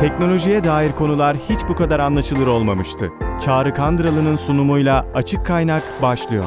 Teknolojiye dair konular hiç bu kadar anlaşılır olmamıştı. Çağrı Kandıralı'nın sunumuyla Açık Kaynak başlıyor.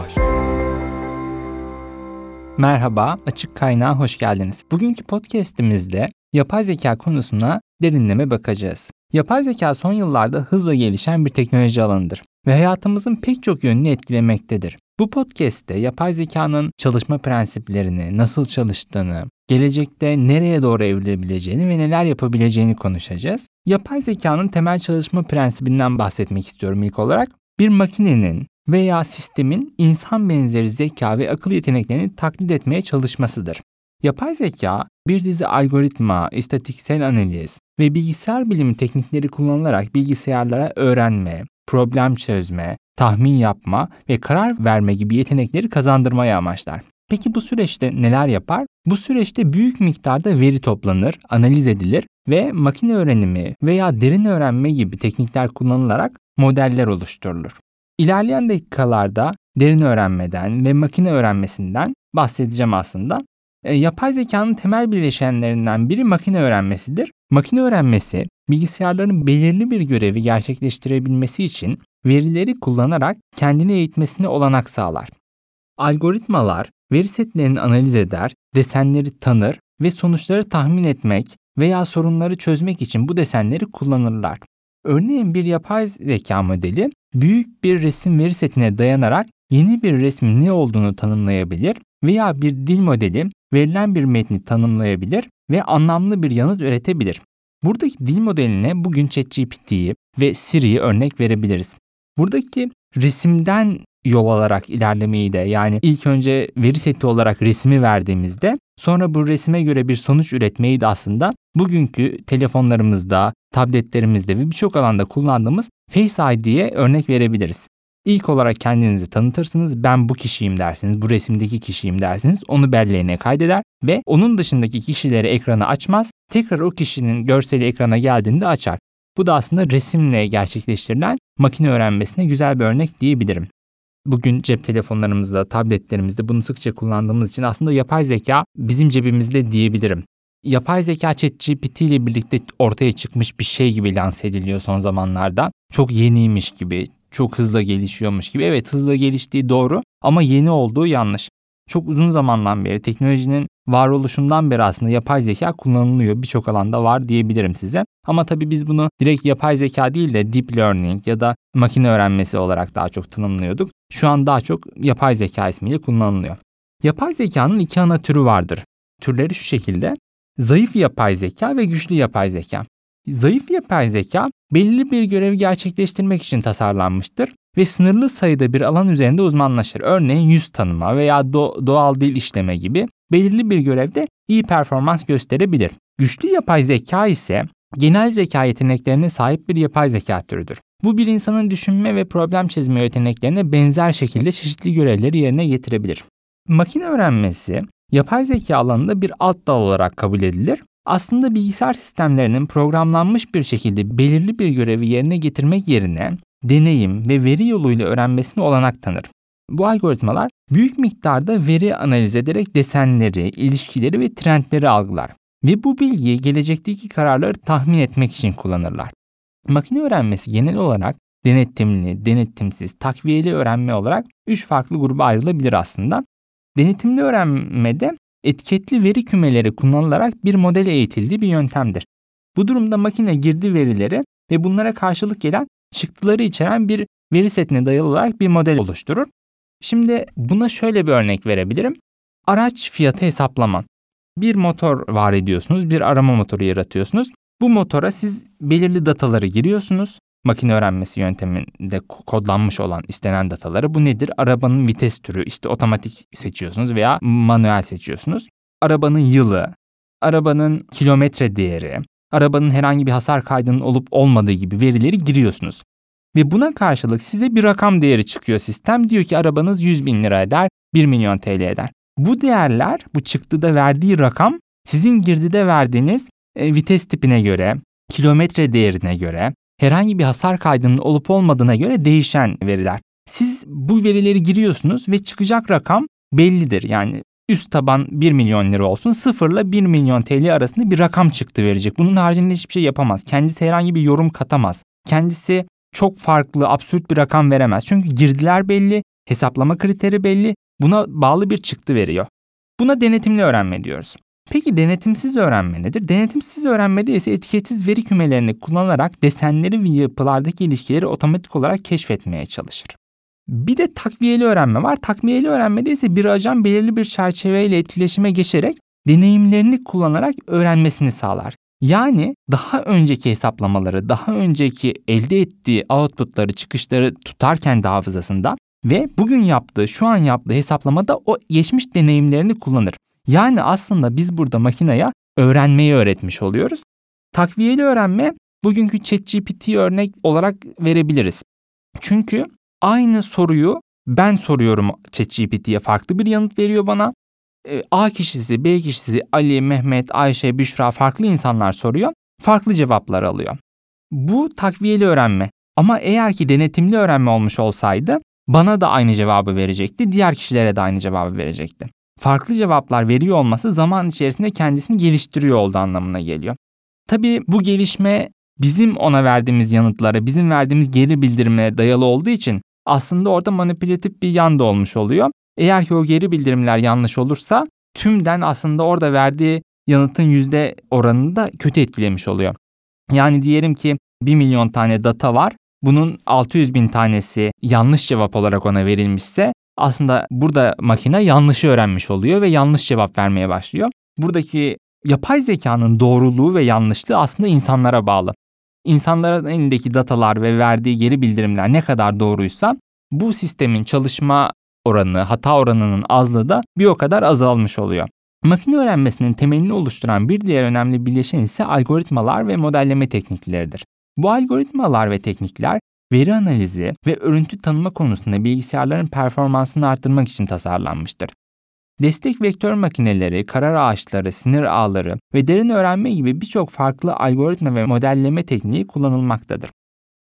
Merhaba, Açık Kaynağa hoş geldiniz. Bugünkü podcast'imizde yapay zeka konusuna derinleme bakacağız. Yapay zeka son yıllarda hızla gelişen bir teknoloji alanıdır ve hayatımızın pek çok yönünü etkilemektedir. Bu podcast'te yapay zekanın çalışma prensiplerini, nasıl çalıştığını, gelecekte nereye doğru evrilebileceğini ve neler yapabileceğini konuşacağız. Yapay zekanın temel çalışma prensibinden bahsetmek istiyorum ilk olarak. Bir makinenin veya sistemin insan benzeri zeka ve akıl yeteneklerini taklit etmeye çalışmasıdır. Yapay zeka bir dizi algoritma, istatistiksel analiz ve bilgisayar bilimi teknikleri kullanılarak bilgisayarlara öğrenme, problem çözme, tahmin yapma ve karar verme gibi yetenekleri kazandırmaya amaçlar. Peki bu süreçte neler yapar? Bu süreçte büyük miktarda veri toplanır, analiz edilir ve makine öğrenimi veya derin öğrenme gibi teknikler kullanılarak modeller oluşturulur. İlerleyen dakikalarda derin öğrenmeden ve makine öğrenmesinden bahsedeceğim aslında. E, yapay zekanın temel bileşenlerinden biri makine öğrenmesidir. Makine öğrenmesi bilgisayarların belirli bir görevi gerçekleştirebilmesi için verileri kullanarak kendini eğitmesine olanak sağlar. Algoritmalar veri setlerini analiz eder, desenleri tanır ve sonuçları tahmin etmek veya sorunları çözmek için bu desenleri kullanırlar. Örneğin bir yapay zeka modeli büyük bir resim veri setine dayanarak yeni bir resmin ne olduğunu tanımlayabilir veya bir dil modeli verilen bir metni tanımlayabilir ve anlamlı bir yanıt üretebilir. Buradaki dil modeline bugün ChatGPT'yi ve Siri'yi örnek verebiliriz. Buradaki resimden yol alarak ilerlemeyi de yani ilk önce veri seti olarak resmi verdiğimizde sonra bu resime göre bir sonuç üretmeyi de aslında bugünkü telefonlarımızda, tabletlerimizde ve birçok alanda kullandığımız Face ID'ye örnek verebiliriz. İlk olarak kendinizi tanıtırsınız, ben bu kişiyim dersiniz, bu resimdeki kişiyim dersiniz, onu belleğine kaydeder ve onun dışındaki kişileri ekranı açmaz, tekrar o kişinin görseli ekrana geldiğinde açar. Bu da aslında resimle gerçekleştirilen makine öğrenmesine güzel bir örnek diyebilirim. Bugün cep telefonlarımızda, tabletlerimizde bunu sıkça kullandığımız için aslında yapay zeka bizim cebimizde diyebilirim. Yapay zeka ChatGPT ile birlikte ortaya çıkmış bir şey gibi lanse ediliyor son zamanlarda. Çok yeniymiş gibi, çok hızlı gelişiyormuş gibi. Evet hızlı geliştiği doğru ama yeni olduğu yanlış. Çok uzun zamandan beri teknolojinin varoluşundan beri aslında yapay zeka kullanılıyor. Birçok alanda var diyebilirim size. Ama tabii biz bunu direkt yapay zeka değil de deep learning ya da makine öğrenmesi olarak daha çok tanımlıyorduk. Şu an daha çok yapay zeka ismiyle kullanılıyor. Yapay zekanın iki ana türü vardır. Türleri şu şekilde. Zayıf yapay zeka ve güçlü yapay zeka. Zayıf yapay zeka belirli bir görevi gerçekleştirmek için tasarlanmıştır ve sınırlı sayıda bir alan üzerinde uzmanlaşır. Örneğin yüz tanıma veya do- doğal dil işleme gibi belirli bir görevde iyi performans gösterebilir. Güçlü yapay zeka ise genel zeka yeteneklerine sahip bir yapay zeka türüdür. Bu bir insanın düşünme ve problem çözme yeteneklerine benzer şekilde çeşitli görevleri yerine getirebilir. Makine öğrenmesi yapay zeka alanında bir alt dal olarak kabul edilir. Aslında bilgisayar sistemlerinin programlanmış bir şekilde belirli bir görevi yerine getirmek yerine deneyim ve veri yoluyla öğrenmesine olanak tanır. Bu algoritmalar büyük miktarda veri analiz ederek desenleri, ilişkileri ve trendleri algılar ve bu bilgiyi gelecekteki kararları tahmin etmek için kullanırlar. Makine öğrenmesi genel olarak denetimli, denetimsiz, takviyeli öğrenme olarak 3 farklı gruba ayrılabilir aslında. Denetimli öğrenmede etiketli veri kümeleri kullanılarak bir model eğitildiği bir yöntemdir. Bu durumda makine girdi verileri ve bunlara karşılık gelen çıktıları içeren bir veri setine dayalı olarak bir model oluşturur. Şimdi buna şöyle bir örnek verebilirim. Araç fiyatı hesaplama. Bir motor var ediyorsunuz, bir arama motoru yaratıyorsunuz. Bu motora siz belirli dataları giriyorsunuz. Makine öğrenmesi yönteminde kodlanmış olan istenen dataları. Bu nedir? Arabanın vites türü, işte otomatik seçiyorsunuz veya manuel seçiyorsunuz. Arabanın yılı, arabanın kilometre değeri, arabanın herhangi bir hasar kaydının olup olmadığı gibi verileri giriyorsunuz. Ve buna karşılık size bir rakam değeri çıkıyor sistem. Diyor ki arabanız 100 bin lira eder, 1 milyon TL eder. Bu değerler, bu çıktıda verdiği rakam sizin girdide verdiğiniz e, vites tipine göre, kilometre değerine göre, herhangi bir hasar kaydının olup olmadığına göre değişen veriler. Siz bu verileri giriyorsunuz ve çıkacak rakam bellidir. Yani üst taban 1 milyon lira olsun. Sıfırla 1 milyon TL arasında bir rakam çıktı verecek. Bunun haricinde hiçbir şey yapamaz. Kendisi herhangi bir yorum katamaz. Kendisi çok farklı, absürt bir rakam veremez. Çünkü girdiler belli, hesaplama kriteri belli. Buna bağlı bir çıktı veriyor. Buna denetimli öğrenme diyoruz. Peki denetimsiz öğrenme nedir? Denetimsiz öğrenmede ise etiketsiz veri kümelerini kullanarak desenleri ve yapılardaki ilişkileri otomatik olarak keşfetmeye çalışır. Bir de takviyeli öğrenme var. Takviyeli öğrenmede ise bir ajan belirli bir çerçeveyle etkileşime geçerek deneyimlerini kullanarak öğrenmesini sağlar. Yani daha önceki hesaplamaları, daha önceki elde ettiği outputları, çıkışları tutarken de hafızasında ve bugün yaptığı, şu an yaptığı hesaplamada o geçmiş deneyimlerini kullanır. Yani aslında biz burada makineye öğrenmeyi öğretmiş oluyoruz. Takviyeli öğrenme bugünkü ChatGPT örnek olarak verebiliriz. Çünkü aynı soruyu ben soruyorum ChatGPT'ye farklı bir yanıt veriyor bana. E, A kişisi, B kişisi, Ali, Mehmet, Ayşe, Büşra farklı insanlar soruyor. Farklı cevaplar alıyor. Bu takviyeli öğrenme. Ama eğer ki denetimli öğrenme olmuş olsaydı bana da aynı cevabı verecekti, diğer kişilere de aynı cevabı verecekti. Farklı cevaplar veriyor olması zaman içerisinde kendisini geliştiriyor olduğu anlamına geliyor. Tabii bu gelişme bizim ona verdiğimiz yanıtlara, bizim verdiğimiz geri bildirime dayalı olduğu için aslında orada manipülatif bir yan da olmuş oluyor. Eğer ki o geri bildirimler yanlış olursa tümden aslında orada verdiği yanıtın yüzde oranını da kötü etkilemiş oluyor. Yani diyelim ki 1 milyon tane data var. Bunun 600 bin tanesi yanlış cevap olarak ona verilmişse aslında burada makine yanlışı öğrenmiş oluyor ve yanlış cevap vermeye başlıyor. Buradaki yapay zekanın doğruluğu ve yanlışlığı aslında insanlara bağlı. İnsanların elindeki datalar ve verdiği geri bildirimler ne kadar doğruysa bu sistemin çalışma oranı, hata oranının azlığı da bir o kadar azalmış oluyor. Makine öğrenmesinin temelini oluşturan bir diğer önemli bileşen ise algoritmalar ve modelleme teknikleridir. Bu algoritmalar ve teknikler veri analizi ve örüntü tanıma konusunda bilgisayarların performansını arttırmak için tasarlanmıştır. Destek vektör makineleri, karar ağaçları, sinir ağları ve derin öğrenme gibi birçok farklı algoritma ve modelleme tekniği kullanılmaktadır.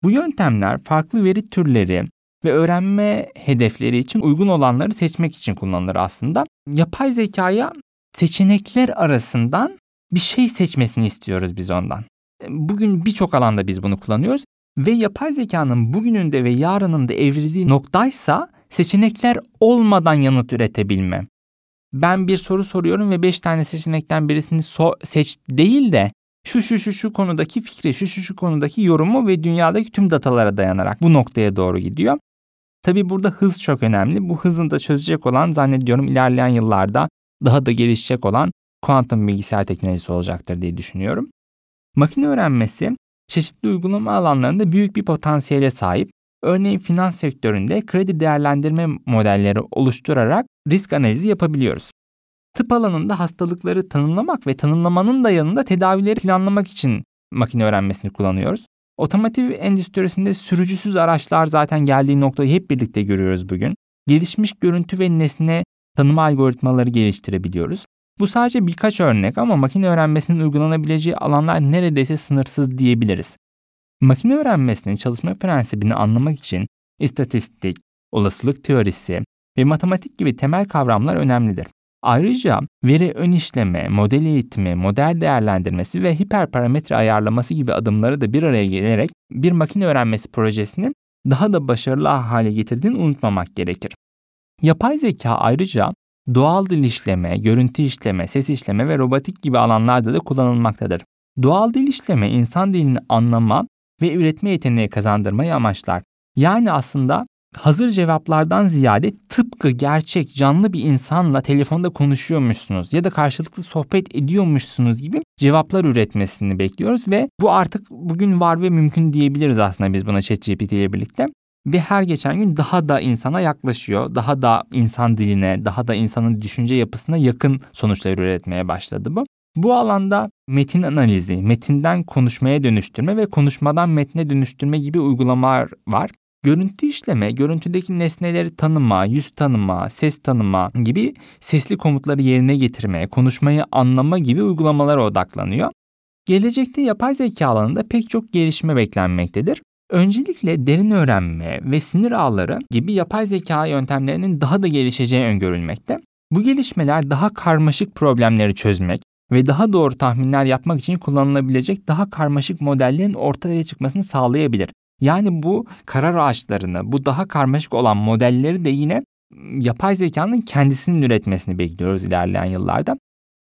Bu yöntemler farklı veri türleri ve öğrenme hedefleri için uygun olanları seçmek için kullanılır aslında. Yapay zekaya seçenekler arasından bir şey seçmesini istiyoruz biz ondan. Bugün birçok alanda biz bunu kullanıyoruz ve yapay zekanın bugününde ve yarınında evrildiği noktaysa seçenekler olmadan yanıt üretebilme. Ben bir soru soruyorum ve 5 tane seçenekten birisini so seç değil de şu şu şu şu konudaki fikri, şu şu şu konudaki yorumu ve dünyadaki tüm datalara dayanarak bu noktaya doğru gidiyor. Tabi burada hız çok önemli. Bu hızını da çözecek olan zannediyorum ilerleyen yıllarda daha da gelişecek olan kuantum bilgisayar teknolojisi olacaktır diye düşünüyorum. Makine öğrenmesi çeşitli uygulama alanlarında büyük bir potansiyele sahip. Örneğin finans sektöründe kredi değerlendirme modelleri oluşturarak risk analizi yapabiliyoruz. Tıp alanında hastalıkları tanımlamak ve tanımlamanın da yanında tedavileri planlamak için makine öğrenmesini kullanıyoruz. Otomotiv endüstrisinde sürücüsüz araçlar zaten geldiği noktayı hep birlikte görüyoruz bugün. Gelişmiş görüntü ve nesne tanıma algoritmaları geliştirebiliyoruz. Bu sadece birkaç örnek ama makine öğrenmesinin uygulanabileceği alanlar neredeyse sınırsız diyebiliriz. Makine öğrenmesinin çalışma prensibini anlamak için istatistik, olasılık teorisi ve matematik gibi temel kavramlar önemlidir. Ayrıca veri ön işleme, model eğitimi, model değerlendirmesi ve hiperparametre ayarlaması gibi adımları da bir araya gelerek bir makine öğrenmesi projesini daha da başarılı hale getirdiğini unutmamak gerekir. Yapay zeka ayrıca doğal dil işleme, görüntü işleme, ses işleme ve robotik gibi alanlarda da kullanılmaktadır. Doğal dil işleme insan dilini anlama ve üretme yeteneği kazandırmayı amaçlar. Yani aslında hazır cevaplardan ziyade tıpkı gerçek canlı bir insanla telefonda konuşuyormuşsunuz ya da karşılıklı sohbet ediyormuşsunuz gibi cevaplar üretmesini bekliyoruz ve bu artık bugün var ve mümkün diyebiliriz aslında biz buna ChatGPT ile birlikte. Ve her geçen gün daha da insana yaklaşıyor. Daha da insan diline, daha da insanın düşünce yapısına yakın sonuçlar üretmeye başladı bu. Bu alanda metin analizi, metinden konuşmaya dönüştürme ve konuşmadan metne dönüştürme gibi uygulamalar var. Görüntü işleme, görüntüdeki nesneleri tanıma, yüz tanıma, ses tanıma gibi sesli komutları yerine getirme, konuşmayı anlama gibi uygulamalara odaklanıyor. Gelecekte yapay zeka alanında pek çok gelişme beklenmektedir. Öncelikle derin öğrenme ve sinir ağları gibi yapay zeka yöntemlerinin daha da gelişeceği öngörülmekte. Bu gelişmeler daha karmaşık problemleri çözmek ve daha doğru tahminler yapmak için kullanılabilecek daha karmaşık modellerin ortaya çıkmasını sağlayabilir. Yani bu karar ağaçlarını, bu daha karmaşık olan modelleri de yine yapay zekanın kendisinin üretmesini bekliyoruz ilerleyen yıllarda.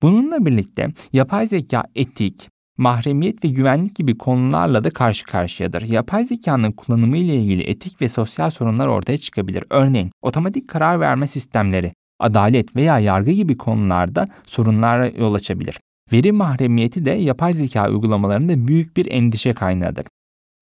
Bununla birlikte yapay zeka etik, mahremiyet ve güvenlik gibi konularla da karşı karşıyadır. Yapay zekanın kullanımı ile ilgili etik ve sosyal sorunlar ortaya çıkabilir. Örneğin otomatik karar verme sistemleri, adalet veya yargı gibi konularda sorunlara yol açabilir. Veri mahremiyeti de yapay zeka uygulamalarında büyük bir endişe kaynağıdır.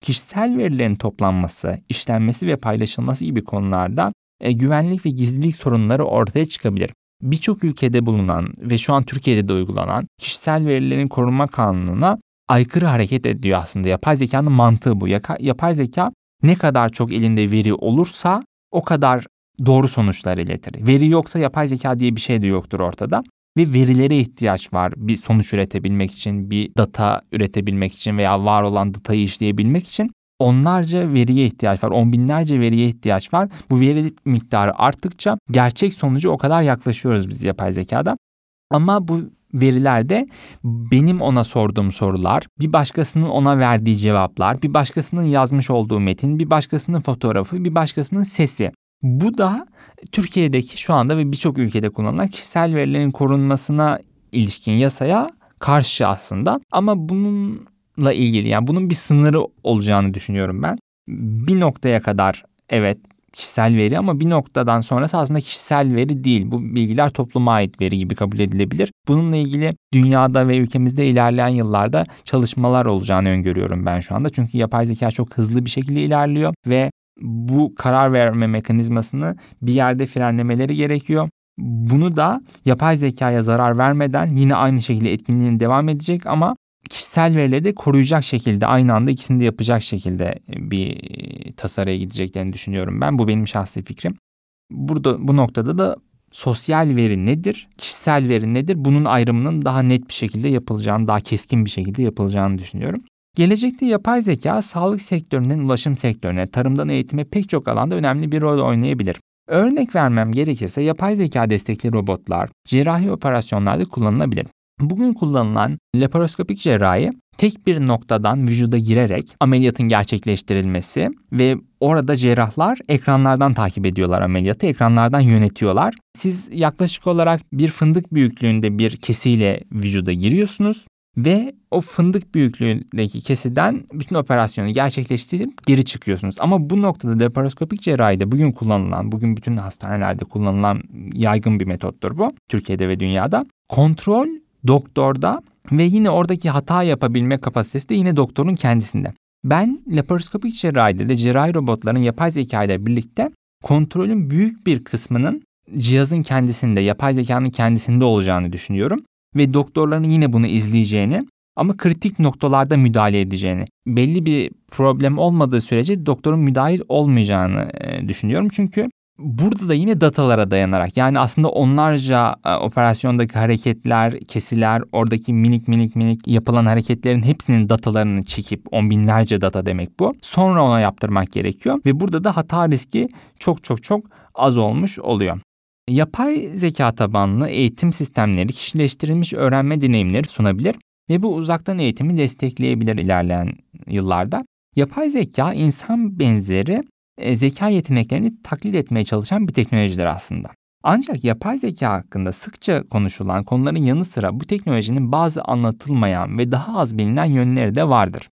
Kişisel verilerin toplanması, işlenmesi ve paylaşılması gibi konularda e, güvenlik ve gizlilik sorunları ortaya çıkabilir. Birçok ülkede bulunan ve şu an Türkiye'de de uygulanan kişisel verilerin korunma kanununa aykırı hareket ediyor aslında. Yapay zekanın mantığı bu. Yapay zeka ne kadar çok elinde veri olursa o kadar doğru sonuçlar iletir. Veri yoksa yapay zeka diye bir şey de yoktur ortada. Ve verilere ihtiyaç var bir sonuç üretebilmek için, bir data üretebilmek için veya var olan datayı işleyebilmek için onlarca veriye ihtiyaç var. On binlerce veriye ihtiyaç var. Bu veri miktarı arttıkça gerçek sonucu o kadar yaklaşıyoruz biz yapay zekada. Ama bu verilerde benim ona sorduğum sorular, bir başkasının ona verdiği cevaplar, bir başkasının yazmış olduğu metin, bir başkasının fotoğrafı, bir başkasının sesi. Bu da Türkiye'deki şu anda ve birçok ülkede kullanılan kişisel verilerin korunmasına ilişkin yasaya karşı aslında. Ama bununla ilgili yani bunun bir sınırı olacağını düşünüyorum ben. Bir noktaya kadar evet kişisel veri ama bir noktadan sonrası aslında kişisel veri değil. Bu bilgiler topluma ait veri gibi kabul edilebilir. Bununla ilgili dünyada ve ülkemizde ilerleyen yıllarda çalışmalar olacağını öngörüyorum ben şu anda. Çünkü yapay zeka çok hızlı bir şekilde ilerliyor ve bu karar verme mekanizmasını bir yerde frenlemeleri gerekiyor. Bunu da yapay zekaya zarar vermeden yine aynı şekilde etkinliğini devam edecek ama kişisel verileri de koruyacak şekilde aynı anda ikisini de yapacak şekilde bir tasarıya gideceklerini düşünüyorum ben. Bu benim şahsi fikrim. Burada bu noktada da sosyal veri nedir, kişisel veri nedir bunun ayrımının daha net bir şekilde yapılacağını, daha keskin bir şekilde yapılacağını düşünüyorum. Gelecekte yapay zeka sağlık sektöründen ulaşım sektörüne, tarımdan eğitime pek çok alanda önemli bir rol oynayabilir. Örnek vermem gerekirse yapay zeka destekli robotlar cerrahi operasyonlarda kullanılabilir. Bugün kullanılan laparoskopik cerrahi tek bir noktadan vücuda girerek ameliyatın gerçekleştirilmesi ve orada cerrahlar ekranlardan takip ediyorlar ameliyatı, ekranlardan yönetiyorlar. Siz yaklaşık olarak bir fındık büyüklüğünde bir kesiyle vücuda giriyorsunuz ve o fındık büyüklüğündeki kesiden bütün operasyonu gerçekleştirip geri çıkıyorsunuz. Ama bu noktada laparoskopik cerrahide bugün kullanılan, bugün bütün hastanelerde kullanılan yaygın bir metottur bu. Türkiye'de ve dünyada. Kontrol doktorda ve yine oradaki hata yapabilme kapasitesi de yine doktorun kendisinde. Ben laparoskopik cerrahide de cerrahi robotların yapay zeka ile birlikte kontrolün büyük bir kısmının cihazın kendisinde, yapay zekanın kendisinde olacağını düşünüyorum ve doktorların yine bunu izleyeceğini ama kritik noktalarda müdahale edeceğini, belli bir problem olmadığı sürece doktorun müdahil olmayacağını düşünüyorum. Çünkü burada da yine datalara dayanarak yani aslında onlarca e, operasyondaki hareketler, kesiler, oradaki minik minik minik yapılan hareketlerin hepsinin datalarını çekip on binlerce data demek bu. Sonra ona yaptırmak gerekiyor ve burada da hata riski çok çok çok az olmuş oluyor. Yapay zeka tabanlı eğitim sistemleri kişileştirilmiş öğrenme deneyimleri sunabilir ve bu uzaktan eğitimi destekleyebilir ilerleyen yıllarda. Yapay zeka insan benzeri e, zeka yeteneklerini taklit etmeye çalışan bir teknolojidir aslında. Ancak yapay zeka hakkında sıkça konuşulan konuların yanı sıra bu teknolojinin bazı anlatılmayan ve daha az bilinen yönleri de vardır.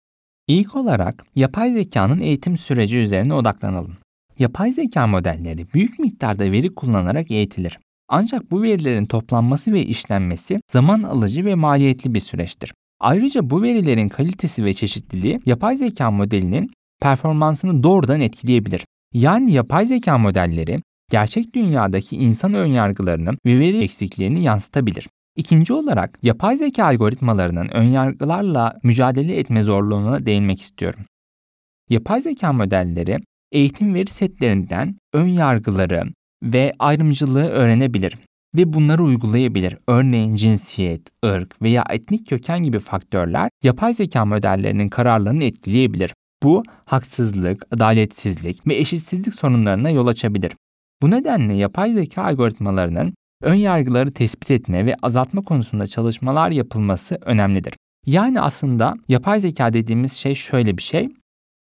İlk olarak yapay zekanın eğitim süreci üzerine odaklanalım. Yapay zeka modelleri büyük miktarda veri kullanarak eğitilir. Ancak bu verilerin toplanması ve işlenmesi zaman alıcı ve maliyetli bir süreçtir. Ayrıca bu verilerin kalitesi ve çeşitliliği yapay zeka modelinin performansını doğrudan etkileyebilir. Yani yapay zeka modelleri gerçek dünyadaki insan önyargılarını ve veri eksikliğini yansıtabilir. İkinci olarak yapay zeka algoritmalarının önyargılarla mücadele etme zorluğuna değinmek istiyorum. Yapay zeka modelleri eğitim veri setlerinden ön yargıları ve ayrımcılığı öğrenebilir ve bunları uygulayabilir. Örneğin cinsiyet, ırk veya etnik köken gibi faktörler yapay zeka modellerinin kararlarını etkileyebilir. Bu haksızlık, adaletsizlik ve eşitsizlik sorunlarına yol açabilir. Bu nedenle yapay zeka algoritmalarının ön yargıları tespit etme ve azaltma konusunda çalışmalar yapılması önemlidir. Yani aslında yapay zeka dediğimiz şey şöyle bir şey.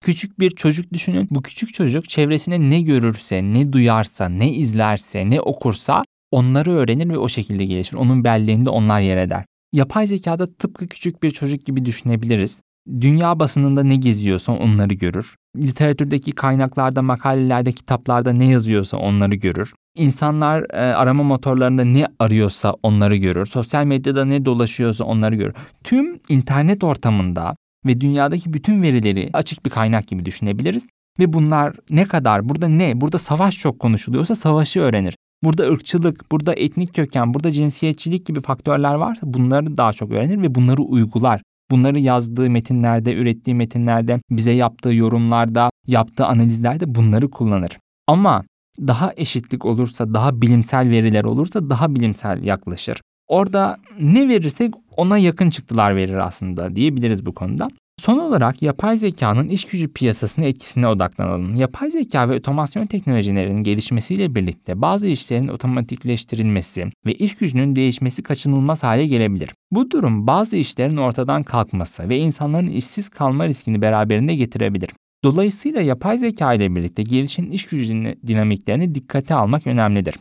Küçük bir çocuk düşünün. Bu küçük çocuk çevresine ne görürse, ne duyarsa, ne izlerse, ne okursa onları öğrenir ve o şekilde gelişir. Onun belleğinde onlar yer eder. Yapay zekada tıpkı küçük bir çocuk gibi düşünebiliriz. Dünya basınında ne geziyorsa onları görür. Literatürdeki kaynaklarda, makalelerde, kitaplarda ne yazıyorsa onları görür. İnsanlar e, arama motorlarında ne arıyorsa onları görür. Sosyal medyada ne dolaşıyorsa onları görür. Tüm internet ortamında ve dünyadaki bütün verileri açık bir kaynak gibi düşünebiliriz. Ve bunlar ne kadar, burada ne, burada savaş çok konuşuluyorsa savaşı öğrenir. Burada ırkçılık, burada etnik köken, burada cinsiyetçilik gibi faktörler varsa bunları daha çok öğrenir ve bunları uygular. Bunları yazdığı metinlerde, ürettiği metinlerde, bize yaptığı yorumlarda, yaptığı analizlerde bunları kullanır. Ama daha eşitlik olursa, daha bilimsel veriler olursa daha bilimsel yaklaşır. Orada ne verirsek ona yakın çıktılar verir aslında diyebiliriz bu konuda. Son olarak yapay zekanın iş gücü piyasasına etkisine odaklanalım. Yapay zeka ve otomasyon teknolojilerinin gelişmesiyle birlikte bazı işlerin otomatikleştirilmesi ve iş gücünün değişmesi kaçınılmaz hale gelebilir. Bu durum bazı işlerin ortadan kalkması ve insanların işsiz kalma riskini beraberinde getirebilir. Dolayısıyla yapay zeka ile birlikte gelişen iş gücü dinamiklerini dikkate almak önemlidir.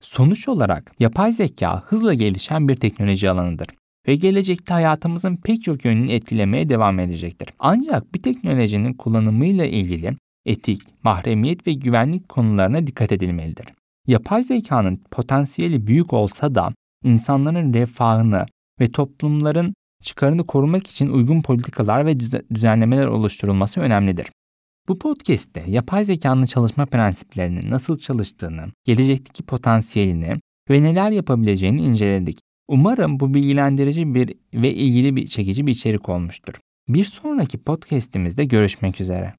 Sonuç olarak yapay zeka hızla gelişen bir teknoloji alanıdır ve gelecekte hayatımızın pek çok yönünü etkilemeye devam edecektir. Ancak bir teknolojinin kullanımıyla ilgili etik, mahremiyet ve güvenlik konularına dikkat edilmelidir. Yapay zekanın potansiyeli büyük olsa da insanların refahını ve toplumların çıkarını korumak için uygun politikalar ve düzenlemeler oluşturulması önemlidir. Bu podcast'te yapay zekanın çalışma prensiplerinin nasıl çalıştığını, gelecekteki potansiyelini ve neler yapabileceğini inceledik. Umarım bu bilgilendirici bir ve ilgili bir çekici bir içerik olmuştur. Bir sonraki podcast'imizde görüşmek üzere.